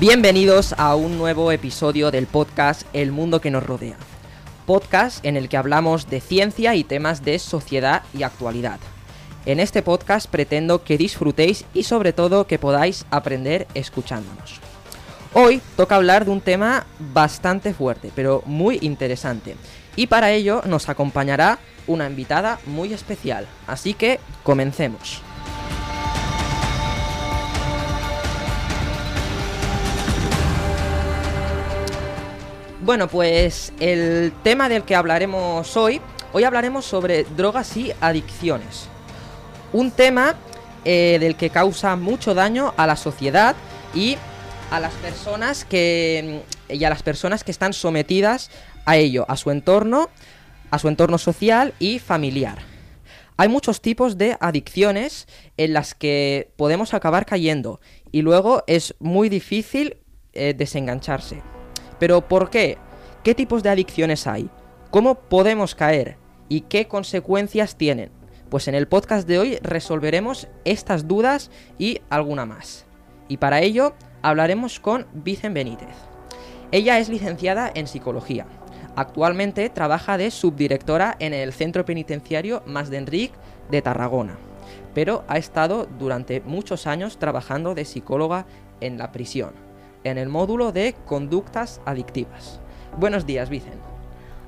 Bienvenidos a un nuevo episodio del podcast El mundo que nos rodea. Podcast en el que hablamos de ciencia y temas de sociedad y actualidad. En este podcast pretendo que disfrutéis y sobre todo que podáis aprender escuchándonos. Hoy toca hablar de un tema bastante fuerte, pero muy interesante. Y para ello nos acompañará una invitada muy especial. Así que comencemos. Bueno, pues el tema del que hablaremos hoy, hoy hablaremos sobre drogas y adicciones. Un tema eh, del que causa mucho daño a la sociedad y a las personas que y a las personas que están sometidas a ello, a su entorno, a su entorno social y familiar. Hay muchos tipos de adicciones en las que podemos acabar cayendo y luego es muy difícil eh, desengancharse. Pero ¿por qué? ¿Qué tipos de adicciones hay? ¿Cómo podemos caer? ¿Y qué consecuencias tienen? Pues en el podcast de hoy resolveremos estas dudas y alguna más. Y para ello hablaremos con Vicen Benítez. Ella es licenciada en psicología. Actualmente trabaja de subdirectora en el Centro Penitenciario Más de Enric de Tarragona, pero ha estado durante muchos años trabajando de psicóloga en la prisión en el módulo de conductas adictivas. Buenos días, Vicen.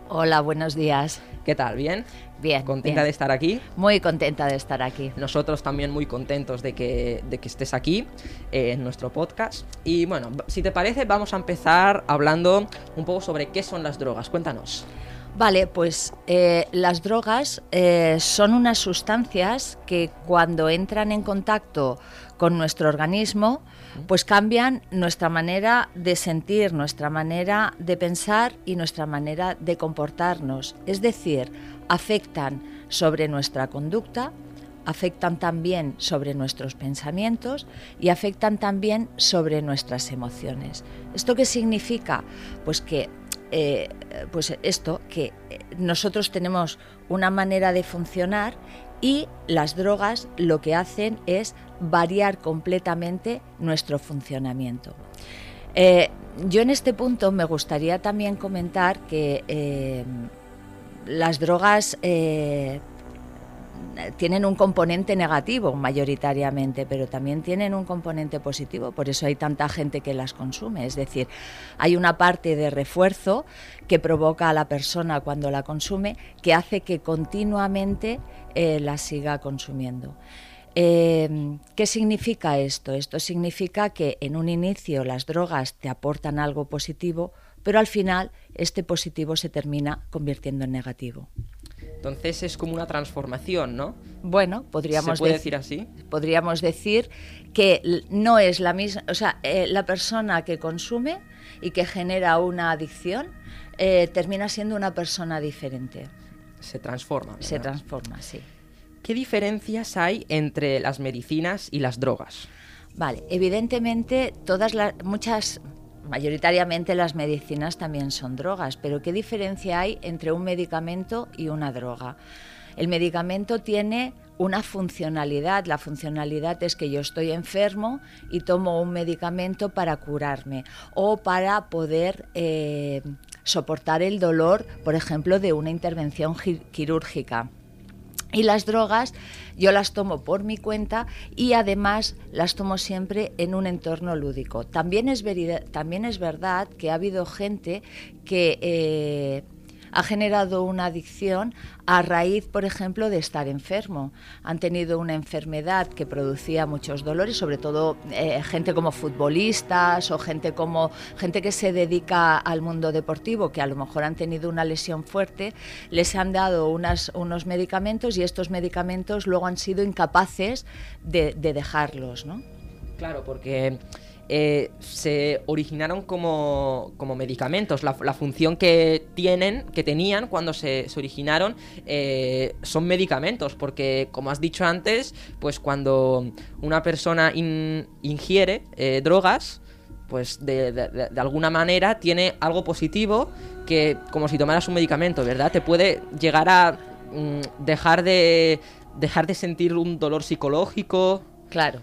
Hola, buenos días. ¿Qué tal? ¿Bien? Bien. ¿Contenta bien. de estar aquí? Muy contenta de estar aquí. Nosotros también muy contentos de que, de que estés aquí eh, en nuestro podcast. Y bueno, si te parece, vamos a empezar hablando un poco sobre qué son las drogas. Cuéntanos. Vale, pues eh, las drogas eh, son unas sustancias que cuando entran en contacto con nuestro organismo, pues cambian nuestra manera de sentir, nuestra manera de pensar y nuestra manera de comportarnos. Es decir, afectan sobre nuestra conducta, afectan también sobre nuestros pensamientos y afectan también sobre nuestras emociones. ¿Esto qué significa? Pues que eh, pues esto, que nosotros tenemos una manera de funcionar y las drogas lo que hacen es variar completamente nuestro funcionamiento. Eh, yo en este punto me gustaría también comentar que eh, las drogas eh, tienen un componente negativo mayoritariamente, pero también tienen un componente positivo, por eso hay tanta gente que las consume. Es decir, hay una parte de refuerzo que provoca a la persona cuando la consume que hace que continuamente eh, la siga consumiendo. Eh, ¿Qué significa esto? Esto significa que en un inicio las drogas te aportan algo positivo, pero al final este positivo se termina convirtiendo en negativo. Entonces es como una transformación, ¿no? Bueno, podríamos ¿Se puede dec- decir así? Podríamos decir que no es la misma, o sea, eh, la persona que consume y que genera una adicción eh, termina siendo una persona diferente. Se transforma. Se ¿verdad? transforma, sí. ¿Qué diferencias hay entre las medicinas y las drogas? Vale, evidentemente todas las muchas mayoritariamente las medicinas también son drogas, pero ¿qué diferencia hay entre un medicamento y una droga? El medicamento tiene una funcionalidad, la funcionalidad es que yo estoy enfermo y tomo un medicamento para curarme o para poder eh, soportar el dolor, por ejemplo, de una intervención gi- quirúrgica. Y las drogas yo las tomo por mi cuenta y además las tomo siempre en un entorno lúdico. También es, verida- también es verdad que ha habido gente que eh, ha generado una adicción a raíz, por ejemplo, de estar enfermo. Han tenido una enfermedad que producía muchos dolores, sobre todo eh, gente como futbolistas o gente como gente que se dedica al mundo deportivo, que a lo mejor han tenido una lesión fuerte, les han dado unos medicamentos y estos medicamentos luego han sido incapaces de, de dejarlos, ¿no? Claro, porque eh, se originaron como, medicamentos. La, función que tienen, que tenían cuando se, originaron, eh, son medicamentos, porque como has dicho antes, pues cuando una persona ingiere eh, drogas, pues de, alguna manera tiene algo positivo que, como si tomaras un medicamento, ¿verdad? Te puede llegar a mm, dejar de dejar de sentir un dolor psicológico. Claro.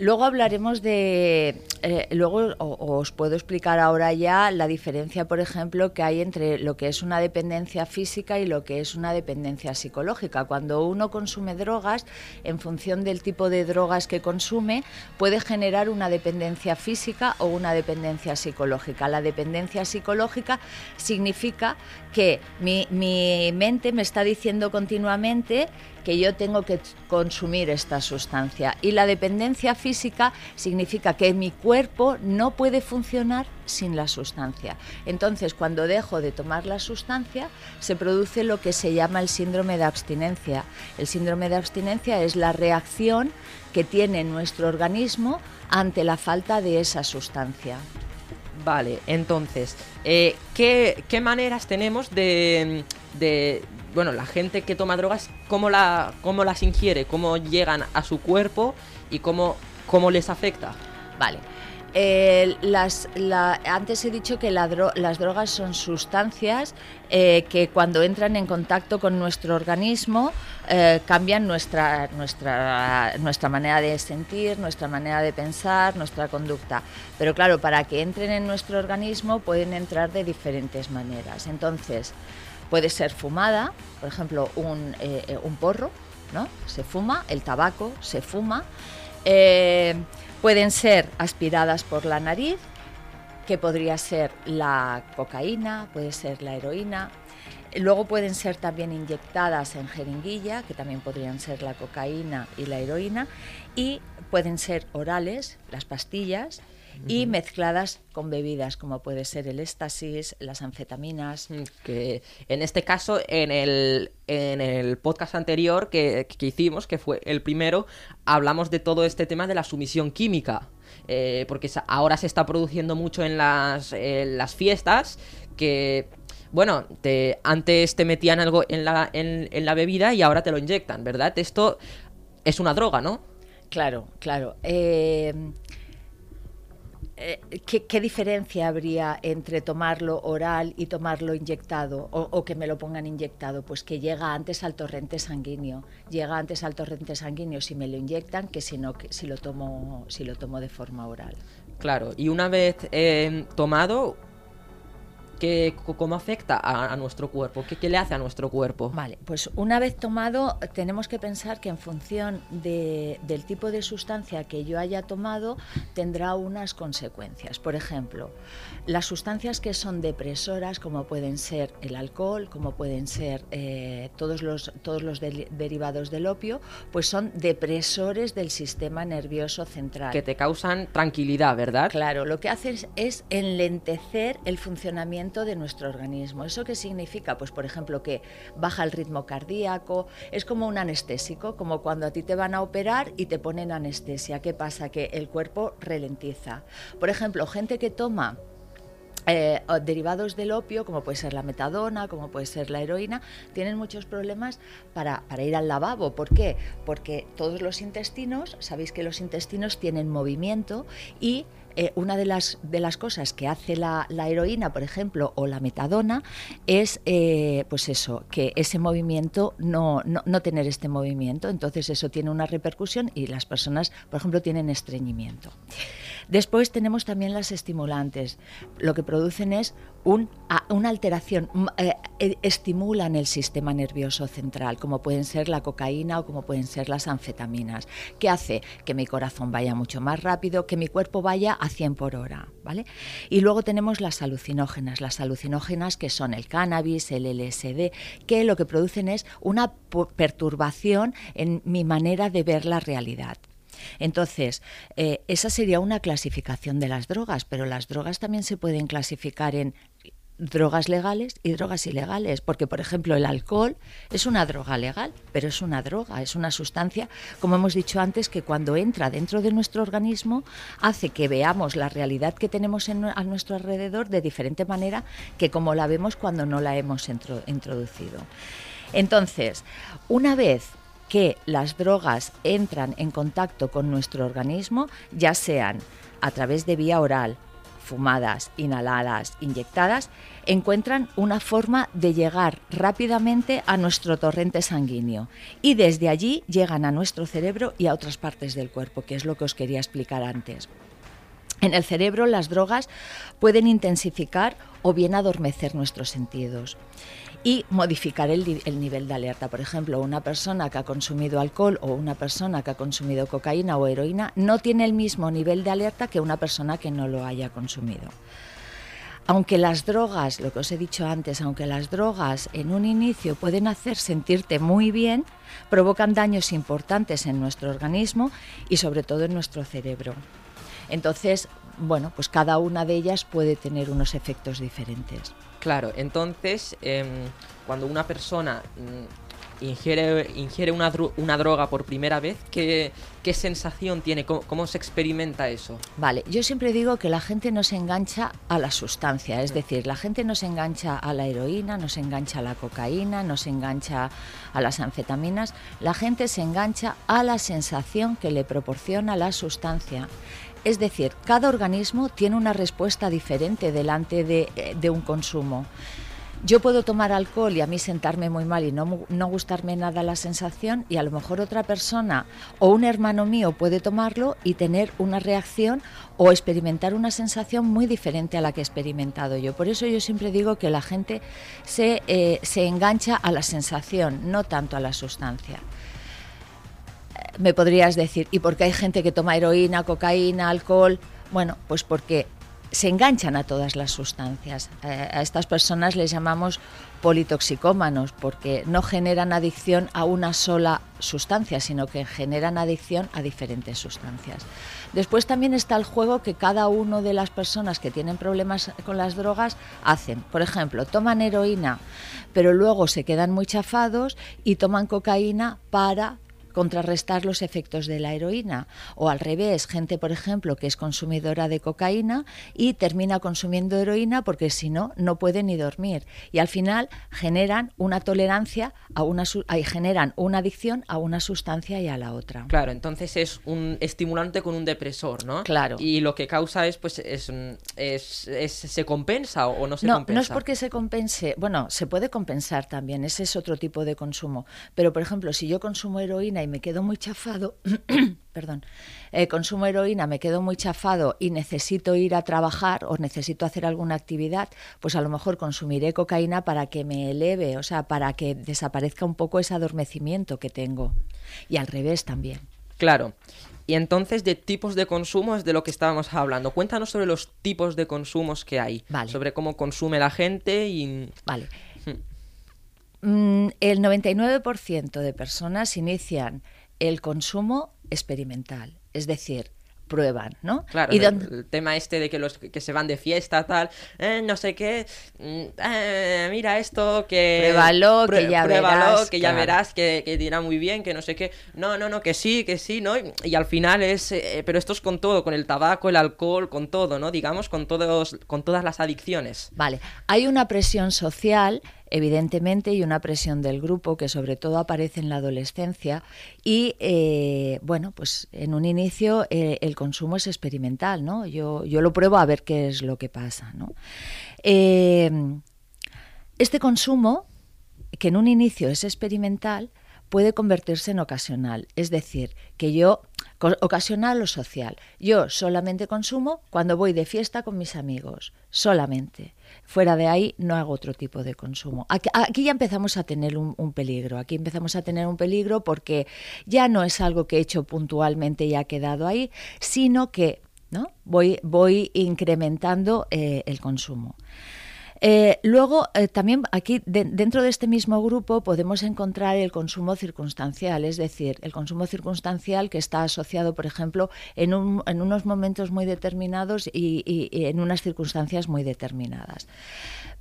Luego hablaremos de, eh, luego os puedo explicar ahora ya la diferencia, por ejemplo, que hay entre lo que es una dependencia física y lo que es una dependencia psicológica. Cuando uno consume drogas, en función del tipo de drogas que consume, puede generar una dependencia física o una dependencia psicológica. La dependencia psicológica significa que mi, mi mente me está diciendo continuamente que yo tengo que consumir esta sustancia. Y la dependencia física significa que mi cuerpo no puede funcionar sin la sustancia. Entonces, cuando dejo de tomar la sustancia, se produce lo que se llama el síndrome de abstinencia. El síndrome de abstinencia es la reacción que tiene nuestro organismo ante la falta de esa sustancia. Vale, entonces, eh, ¿qué, maneras tenemos de, bueno, la gente que toma drogas, cómo, la, cómo las ingiere, cómo llegan a su cuerpo y cómo, cómo les afecta. Vale. Eh, antes he dicho que las drogas son sustancias eh, que cuando entran en contacto con nuestro organismo eh, cambian nuestra, nuestra, nuestra manera de sentir, nuestra manera de pensar, nuestra conducta. Pero claro, para que entren en nuestro organismo pueden entrar de diferentes maneras. Entonces, Puede ser fumada, por ejemplo, un, eh, porro, ¿no? Se fuma, el tabaco se fuma. Eh, pueden ser aspiradas por la nariz, que podría ser la cocaína, puede ser la heroína. Luego pueden ser también inyectadas en jeringuilla, que también podrían ser la cocaína y la heroína. Y pueden ser orales, las pastillas, y mezcladas con bebidas como puede ser el éxtasis, las anfetaminas. Mm, que en este caso, en el, en el podcast anterior que, hicimos, que fue el primero, hablamos de todo este tema de la sumisión química. Eh, porque ahora se está produciendo mucho en las, las fiestas que bueno, te, antes te metían algo en la, en, la bebida y ahora te lo inyectan, ¿verdad? Esto es una droga, ¿no? Claro, claro. Eh, eh, ¿qué, diferencia habría entre tomarlo oral y tomarlo inyectado o, que me lo pongan inyectado? Pues que llega antes al torrente sanguíneo, llega antes al torrente sanguíneo si me lo inyectan que si, no, que si, lo, tomo, si lo tomo de forma oral. Claro, y una vez eh, tomado, ¿Cómo afecta a, nuestro cuerpo? ¿Qué, le hace a nuestro cuerpo? Vale, pues una vez tomado, tenemos que pensar que en función del tipo de sustancia que yo haya tomado, tendrá unas consecuencias. Por ejemplo, las sustancias que son depresoras, como pueden ser el alcohol, como pueden ser eh, todos los, todos los derivados del opio, pues son depresores del sistema nervioso central. Que te causan tranquilidad, ¿verdad? Claro, lo que hacen es enlentecer el funcionamiento de nuestro organismo. ¿Eso qué significa? Pues por ejemplo que baja el ritmo cardíaco, es como un anestésico, como cuando a ti te van a operar y te ponen anestesia. ¿Qué pasa? Que el cuerpo ralentiza. Por ejemplo, gente que toma eh, derivados del opio, como puede ser la metadona, como puede ser la heroína, tienen muchos problemas para, para, ir al lavabo. ¿Por qué? Porque todos los intestinos, sabéis que los intestinos tienen movimiento y eh, una de las, de las cosas que hace la, heroína, por ejemplo, o la metadona, es eh, pues eso, que ese movimiento no, no, tener este movimiento. Entonces eso tiene una repercusión y las personas, por ejemplo, tienen estreñimiento. Después tenemos también las estimulantes. Lo que producen es una alteración, eh, eh, estimulan el sistema nervioso central, como pueden ser la cocaína o como pueden ser las anfetaminas, que hace que mi corazón vaya mucho más rápido, que mi cuerpo vaya a 100 por hora. ¿vale? Y luego tenemos las alucinógenas, las alucinógenas que son el cannabis, el LSD, que lo que producen es una perturbación en mi manera de ver la realidad. Entonces, eh, esa sería una clasificación de las drogas, pero las drogas también se pueden clasificar en drogas legales y drogas ilegales, porque por ejemplo el alcohol es una droga legal, pero es una droga, es una sustancia, como hemos dicho antes, que cuando entra dentro de nuestro organismo hace que veamos la realidad que tenemos a nuestro alrededor de diferente manera que como la vemos cuando no la hemos introducido. Entonces, una vez que las drogas entran en contacto con nuestro organismo, ya sean a través de vía oral, fumadas, inhaladas, inyectadas, encuentran una forma de llegar rápidamente a nuestro torrente sanguíneo y desde allí llegan a nuestro cerebro y a otras partes del cuerpo, que es lo que os quería explicar antes. En el cerebro las drogas pueden intensificar o bien adormecer nuestros sentidos y modificar el, nivel de alerta. Por ejemplo, una persona que ha consumido alcohol o una persona que ha consumido cocaína o heroína no tiene el mismo nivel de alerta que una persona que no lo haya consumido. Aunque las drogas, lo que os he dicho antes, aunque las drogas en un inicio pueden hacer sentirte muy bien, provocan daños importantes en nuestro organismo y sobre todo en nuestro cerebro. Entonces, bueno, pues cada una de ellas puede tener unos efectos diferentes. Claro, entonces em, cuando una persona mm, ingiere, ingiere una, una, droga por primera vez, ¿qué, sensación tiene? ¿Cómo, se experimenta eso? Vale, yo siempre digo que la gente no se engancha a la sustancia, es decir, la gente no se engancha a la heroína, no se engancha a la cocaína, no se engancha a las anfetaminas, la gente se engancha a la sensación que le proporciona la sustancia. Es decir, cada organismo tiene una respuesta diferente delante de, de un consumo. Yo puedo tomar alcohol y a mí sentarme muy mal y no, no, gustarme nada la sensación y a lo mejor otra persona o un hermano mío puede tomarlo y tener una reacción o experimentar una sensación muy diferente a la que he experimentado yo. Por eso yo siempre digo que la gente se, eh, se engancha a la sensación, no tanto a la sustancia me podrías decir, ¿y por qué hay gente que toma heroína, cocaína, alcohol? Bueno, pues porque se enganchan a todas las sustancias. A estas personas les llamamos politoxicómanos porque no generan adicción a una sola sustancia, sino que generan adicción a diferentes sustancias. Después también está el juego que cada una de las personas que tienen problemas con las drogas hacen. Por ejemplo, toman heroína, pero luego se quedan muy chafados y toman cocaína para contrarrestar los efectos de la heroína. O al revés, gente, por ejemplo, que es consumidora de cocaína y termina consumiendo heroína porque si no, no puede ni dormir. Y al final generan una tolerancia a una generan una adicción a una sustancia y a la otra. Claro, entonces es un estimulante con un depresor, ¿no? Claro. Y lo que causa es, pues, es, es, se compensa o no se compensa. No es porque se compense, bueno, se puede compensar también, ese es otro tipo de consumo. Pero, por ejemplo, si yo consumo heroína y me quedo muy chafado, perdón, eh, consumo heroína, me quedo muy chafado y necesito ir a trabajar o necesito hacer alguna actividad, pues a lo mejor consumiré cocaína para que me eleve, o sea, para que desaparezca un poco ese adormecimiento que tengo. Y al revés también. Claro. Y entonces de tipos de consumo es de lo que estábamos hablando. Cuéntanos sobre los tipos de consumos que hay. Sobre cómo consume la gente y... Vale. Mm, el 99% de personas inician el consumo experimental, es decir, prueban, ¿no? Claro, el, tema este de que los que se van de fiesta, tal, eh, no sé qué, mm, eh, mira esto, que... Pruébalo, que ya verás. que ya verás, que, que, dirá muy bien, que no sé qué, no, no, no, que sí, que sí, ¿no? Y, al final es, eh, pero esto es con todo, con el tabaco, el alcohol, con todo, ¿no? Digamos, con, todos, con todas las adicciones. Vale, hay una presión social evidentemente, y una presión del grupo que sobre todo aparece en la adolescencia. Y eh, bueno, pues en un inicio eh, el consumo es experimental, ¿no? Yo, yo lo pruebo a ver qué es lo que pasa, ¿no? Eh, este consumo, que en un inicio es experimental, puede convertirse en ocasional. Es decir, que yo ocasional o social. Yo solamente consumo cuando voy de fiesta con mis amigos, solamente. Fuera de ahí no hago otro tipo de consumo. Aquí, ya empezamos a tener un, peligro. Aquí empezamos a tener un peligro porque ya no es algo que he hecho puntualmente y ha quedado ahí, sino que ¿no? voy, voy incrementando eh, el consumo. Eh, luego, eh, también aquí dentro de este mismo grupo podemos encontrar el consumo circunstancial, es decir, el consumo circunstancial que está asociado, por ejemplo, en, unos momentos muy determinados y, en unas circunstancias muy determinadas.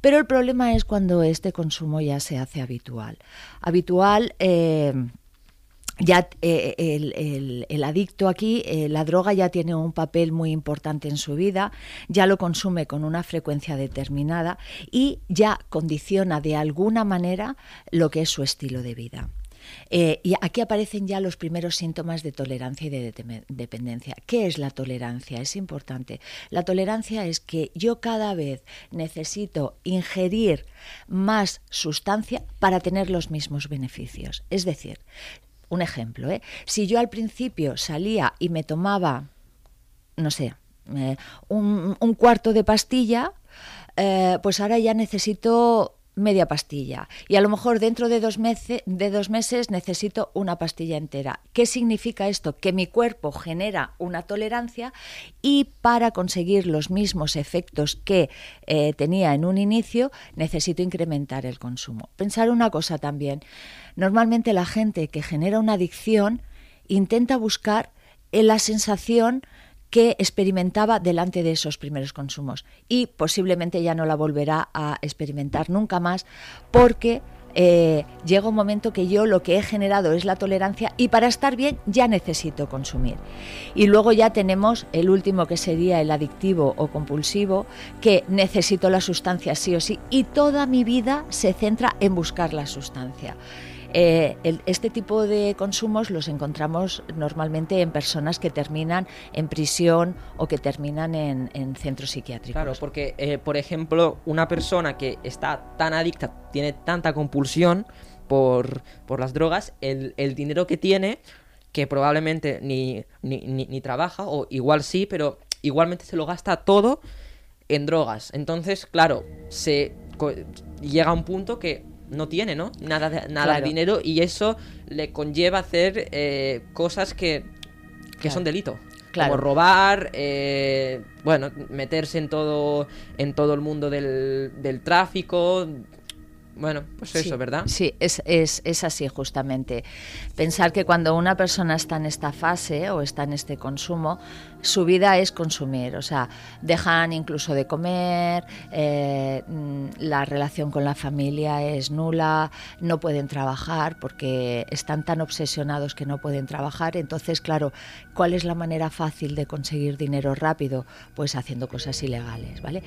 Pero el problema es cuando este consumo ya se hace habitual. Habitual. Eh, ya eh, el, adicto aquí, eh, la droga ya tiene un papel muy importante en su vida, ya lo consume con una frecuencia determinada y ya condiciona de alguna manera lo que es su estilo de vida. Eh, y aquí aparecen ya los primeros síntomas de tolerancia y de dependencia. ¿Qué es la tolerancia? Es importante. La tolerancia es que yo cada vez necesito ingerir más sustancia para tener los mismos beneficios. Es decir, un ejemplo, ¿eh? si yo al principio salía y me tomaba, no sé, eh, un, cuarto de pastilla, eh, pues ahora ya necesito media pastilla y a lo mejor dentro de dos, meses, de dos meses necesito una pastilla entera. ¿Qué significa esto? Que mi cuerpo genera una tolerancia y para conseguir los mismos efectos que eh, tenía en un inicio necesito incrementar el consumo. Pensar una cosa también, normalmente la gente que genera una adicción intenta buscar la sensación que experimentaba delante de esos primeros consumos y posiblemente ya no la volverá a experimentar nunca más porque eh, llega un momento que yo lo que he generado es la tolerancia y para estar bien ya necesito consumir. Y luego ya tenemos el último que sería el adictivo o compulsivo, que necesito la sustancia sí o sí y toda mi vida se centra en buscar la sustancia. Eh, este tipo de consumos los encontramos normalmente en personas que terminan en prisión o que terminan en, centros psiquiátricos. Claro, porque, eh, por ejemplo, una persona que está tan adicta, tiene tanta compulsión por, las drogas, el, dinero que tiene, que probablemente ni, ni, ni trabaja, o igual sí, pero igualmente se lo gasta todo en drogas. Entonces, claro, se llega a un punto que no tiene, ¿no? Nada de, nada dinero y eso le conlleva hacer eh, cosas que, que son delito. Como robar, eh, bueno, meterse en todo, en todo el mundo del, del tráfico, bueno, pues eso, ¿verdad? Sí, es, es, es, así justamente. Pensar que cuando una persona está en esta fase o está en este consumo, su vida es consumir, o sea, dejan incluso de comer, eh, mm, la relación con la familia es nula, no pueden trabajar porque están tan obsesionados que no pueden trabajar. Entonces, claro, ¿cuál es la manera fácil de conseguir dinero rápido? Pues haciendo cosas ilegales, ¿vale?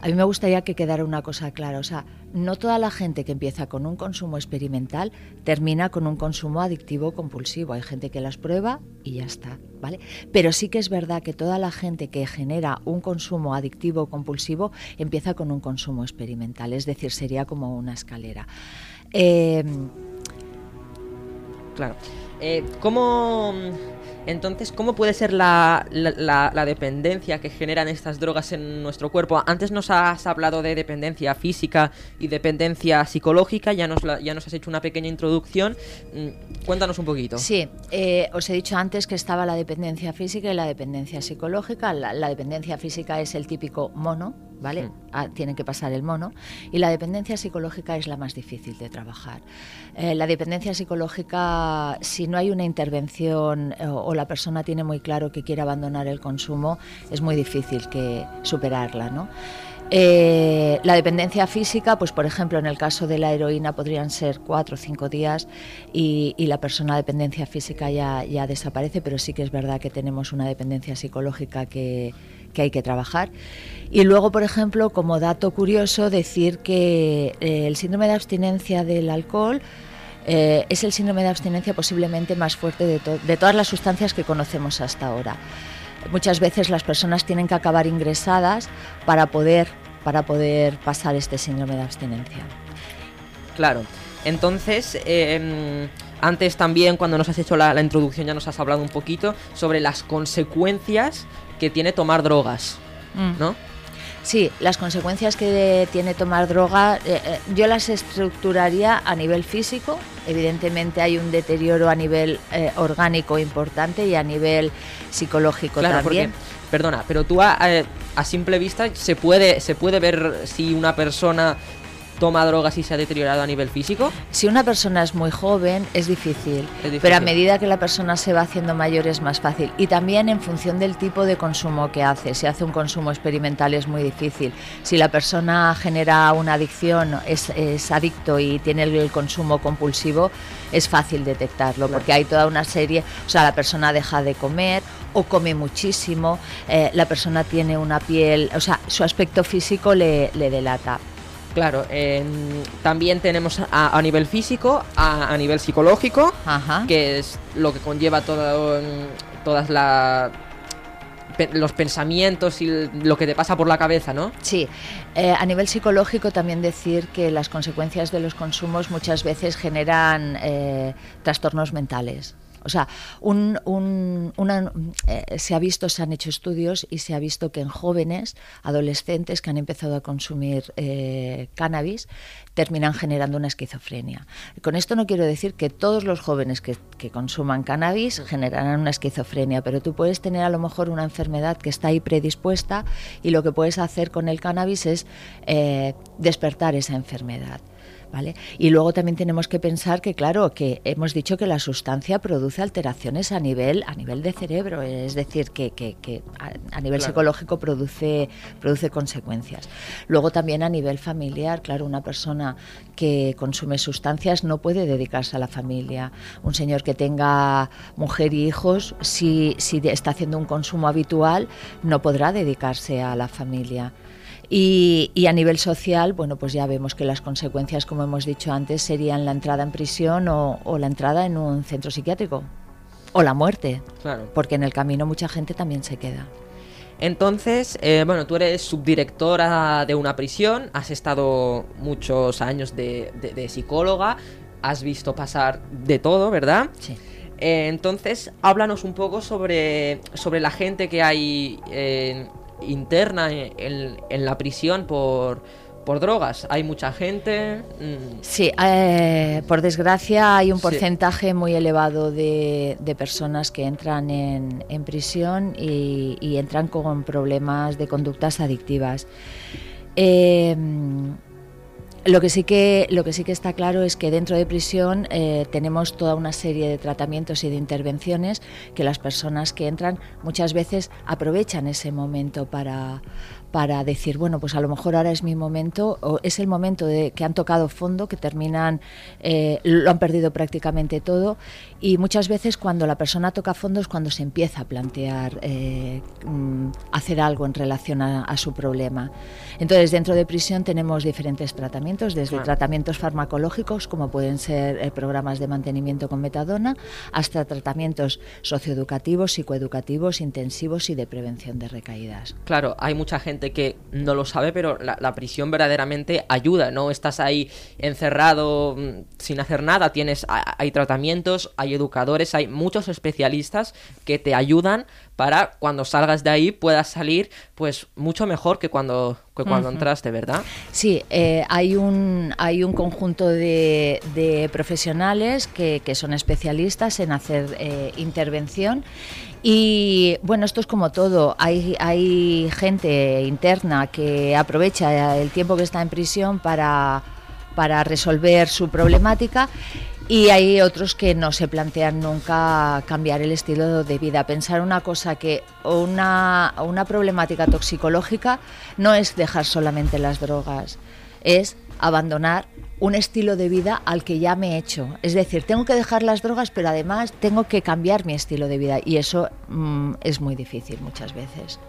A mí me gustaría que quedara una cosa clara, o sea, no toda la gente que empieza con un consumo experimental termina con un consumo adictivo compulsivo. Hay gente que las prueba y ya está, ¿vale? Pero sí que es verdad que toda la gente que genera un consumo adictivo compulsivo empieza con un consumo experimental, es decir, sería como una escalera. Em, claro. Eh, ¿Cómo entonces, ¿cómo puede ser la, dependencia que generan estas drogas en nuestro cuerpo? Antes nos has hablado de dependencia física y dependencia psicológica, ya nos, ya nos has hecho una pequeña introducción. Mm, cuéntanos un poquito. Sí, eh, os he dicho antes que estaba la dependencia física y la dependencia psicológica. La, dependencia física es el típico mono, ¿vale? Hmm. Ah, tiene que pasar el mono. Y la dependencia psicológica es la más difícil de trabajar. Eh, la dependencia psicológica, si no hay una intervención eh, o, la persona tiene muy claro que quiere abandonar el consumo, es muy difícil que superarla, ¿no? Eh, la dependencia física, pues por ejemplo en el caso de la heroína podrían ser cuatro o cinco días y, la persona dependencia física ya, ya, desaparece, pero sí que es verdad que tenemos una dependencia psicológica que, que hay que trabajar. Y luego, por ejemplo, como dato curioso, decir que eh, el síndrome de abstinencia del alcohol eh, es el síndrome de abstinencia posiblemente más fuerte de, de todas las sustancias que conocemos hasta ahora. Muchas veces las personas tienen que acabar ingresadas para poder, para poder pasar este síndrome de abstinencia. Claro. Entonces, em, antes también cuando nos has hecho la, la introducción ya nos has hablado un poquito sobre las consecuencias que tiene tomar drogas, Mm. ¿no? Sí, las consecuencias que tiene tomar droga, eh, eh, yo las estructuraría a nivel físico. Evidentemente hay un deterioro a nivel eh, orgánico importante y a nivel psicológico Claro, también. porque, perdona, pero tú a, a- a simple vista se puede, se puede ver si una persona toma drogas y se ha deteriorado a nivel físico. Si una persona es muy joven es difícil, Es difícil. pero a medida que la persona se va haciendo mayor es más fácil. Y también en función del tipo de consumo que hace. Si hace un consumo experimental es muy difícil. Si la persona genera una adicción, es, es adicto y tiene el, el consumo compulsivo, es fácil detectarlo, Claro. porque hay toda una serie, o sea, la persona deja de comer o come muchísimo, eh, la persona tiene una piel, o sea, su aspecto físico le, le delata. Claro, también tenemos a, a nivel físico, a, a nivel psicológico, Ajá. que es lo que conlleva todo, mm, todas la, pe- los pensamientos y lo que te pasa por la cabeza, ¿no? Sí, eh, a nivel psicológico también decir que las consecuencias de los consumos muchas veces generan eh, trastornos mentales. O sea, un- eh, se ha visto, se han hecho estudios y se ha visto que en jóvenes, adolescentes que han empezado a consumir eh, cannabis, terminan generando una esquizofrenia. Con esto no quiero decir que todos los jóvenes que, que consuman cannabis generarán una esquizofrenia, pero tú puedes tener a lo mejor una enfermedad que está ahí predispuesta y lo que puedes hacer con el cannabis es eh, despertar esa enfermedad. ¿Vale? Y luego también tenemos que pensar que, claro, que hemos dicho que la sustancia produce alteraciones a nivel, a nivel de cerebro, es decir, que, que- que a, a nivel Claro. psicológico produce, produce consecuencias. Luego también a nivel familiar, claro, una persona que consume sustancias no puede dedicarse a la familia. Un señor que tenga mujer y hijos, si, si está haciendo un consumo habitual, no podrá dedicarse a la familia. Y, y a nivel social, bueno, pues ya vemos que las consecuencias, como hemos dicho antes, serían la entrada en prisión o, o la entrada en un centro psiquiátrico. O la muerte, Claro. porque en el camino mucha gente también se queda. Entonces, eh, bueno, tú eres subdirectora de una prisión, has estado muchos años de, de- de psicóloga, has visto pasar de todo, ¿verdad? Sí. Eh, entonces, háblanos un poco sobre, sobre la gente que hay eh, interna en, la prisión por, por drogas. Hay mucha gente. mm, Sí, eh, por desgracia hay un Sí. porcentaje muy elevado de, de personas que entran en, en prisión y, y entran con problemas de conductas adictivas. Eh, lo que, sí que, lo que sí que está claro es que dentro de prisión eh, tenemos toda una serie de tratamientos y de intervenciones que las personas que entran muchas veces aprovechan ese momento para, para decir, bueno, pues a lo mejor ahora es mi momento, o es el momento de que han tocado fondo, que terminan, eh, lo han perdido prácticamente todo, y muchas veces cuando la persona toca fondo es cuando se empieza a plantear eh, mm, hacer algo en relación a, a su problema. Entonces, dentro de prisión tenemos diferentes tratamientos, desde Claro. tratamientos farmacológicos, como pueden ser eh, programas de mantenimiento con metadona, hasta tratamientos socioeducativos, psicoeducativos, intensivos y de prevención de recaídas. Claro, hay mucha gente que no lo sabe, pero la, la prisión verdaderamente ayuda, ¿no? Estás ahí encerrado mm, sin hacer nada, tienes, ha- hay tratamientos, hay educadores, hay muchos especialistas que te ayudan para cuando salgas de ahí puedas salir pues mucho mejor que cuando, que cuando entraste, ¿verdad? Sí, eh, hay, un, hay un conjunto de, de profesionales que, que son especialistas en hacer eh, intervención y bueno, esto es como todo. Hay, hay gente interna que aprovecha el tiempo que está en prisión para, para resolver su problemática y hay otros que no se plantean nunca cambiar el estilo de vida. Pensar una cosa que una, una problemática toxicológica no es dejar solamente las drogas, es abandonar un estilo de vida al que ya me he hecho. Es decir, tengo que dejar las drogas, pero además tengo que cambiar mi estilo de vida y eso mm, es muy difícil muchas veces.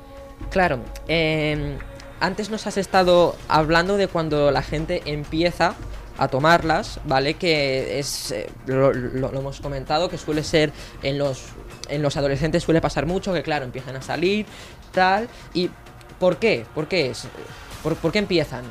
Claro, eh, antes nos has estado hablando de cuando la gente empieza a tomarlas, ¿vale? Que es, eh, lo, lo- lo hemos comentado, que suele ser en los, en los adolescentes suele pasar mucho, que claro, empiezan a salir, tal. ¿Y por qué? ¿Por qué es? ¿Por, por qué empiezan?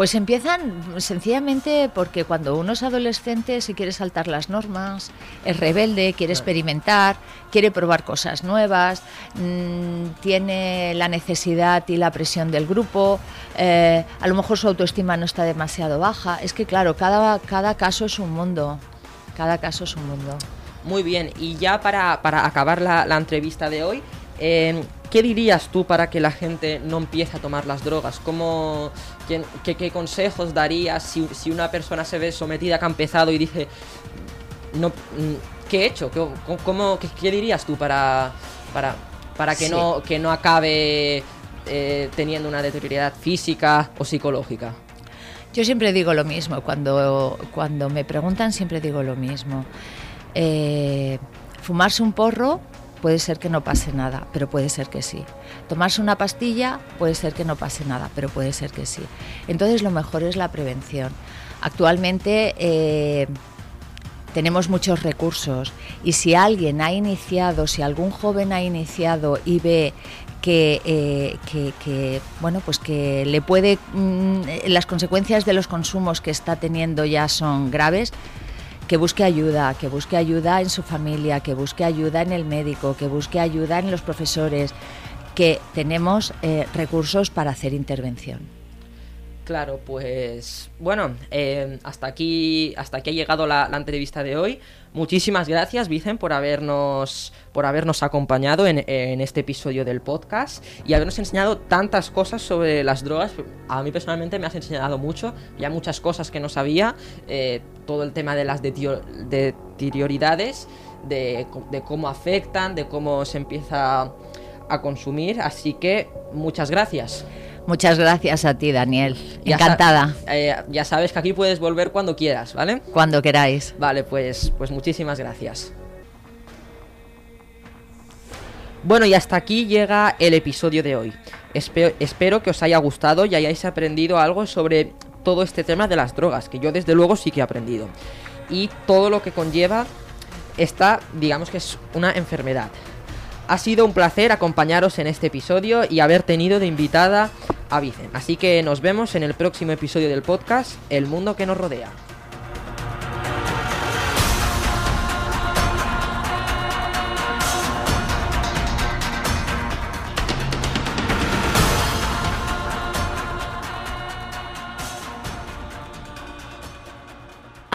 Pues empiezan sencillamente porque cuando uno es adolescente si quiere saltar las normas, es rebelde, quiere experimentar, quiere probar cosas nuevas, mm, tiene la necesidad y la presión del grupo, eh, a lo mejor su autoestima no está demasiado baja. Es que claro, cada, cada caso es un mundo, cada caso es un mundo. Muy bien, y ya para, para acabar la, la entrevista de hoy, eh, ¿Qué dirías tú para que la gente no empiece a tomar las drogas? ¿Cómo, qué, consejos darías si, una persona se ve sometida, que ha empezado y dice, no, mm, ¿qué he hecho? ¿Cómo, qué, dirías tú para, para, para que, no, que no acabe eh, teniendo una deterioridad física o psicológica? Yo siempre digo lo mismo, cuando, cuando me preguntan siempre digo lo mismo. Eh, fumarse un porro puede ser que no pase nada, pero puede ser que sí. Tomarse una pastilla puede ser que no pase nada, pero puede ser que sí. Entonces lo mejor es la prevención. Actualmente eh, tenemos muchos recursos y si alguien ha iniciado, si algún joven ha iniciado y ve que, eh, bueno pues que le puede mm, las consecuencias de los consumos que está teniendo ya son graves que busque ayuda, que busque ayuda en su familia, que busque ayuda en el médico, que busque ayuda en los profesores, que tenemos eh, recursos para hacer intervención. Claro, pues bueno, eh, hasta aquí hasta aquí ha llegado la, entrevista de hoy. Muchísimas gracias, Vicen, por habernos, por habernos acompañado en, este episodio del podcast y habernos enseñado tantas cosas sobre las drogas. A mí personalmente me has enseñado mucho, ya muchas cosas que no sabía, eh, todo el tema de las deterioridades, de, de cómo afectan, de cómo se empieza a consumir, así que muchas gracias. Muchas gracias a ti, Daniel. Encantada. Eh, ya sabes que aquí puedes volver cuando quieras, ¿vale? Cuando queráis. Vale, pues, pues muchísimas gracias. Bueno, y hasta aquí llega el episodio de hoy. espero que os haya gustado y hayáis aprendido algo sobre todo este tema de las drogas, que yo desde luego sí que he aprendido. Y todo lo que conlleva esta, digamos que es una enfermedad. Ha sido un placer acompañaros en este episodio y haber tenido de invitada a Vicen. Así que nos vemos en el próximo episodio del podcast El mundo que nos rodea.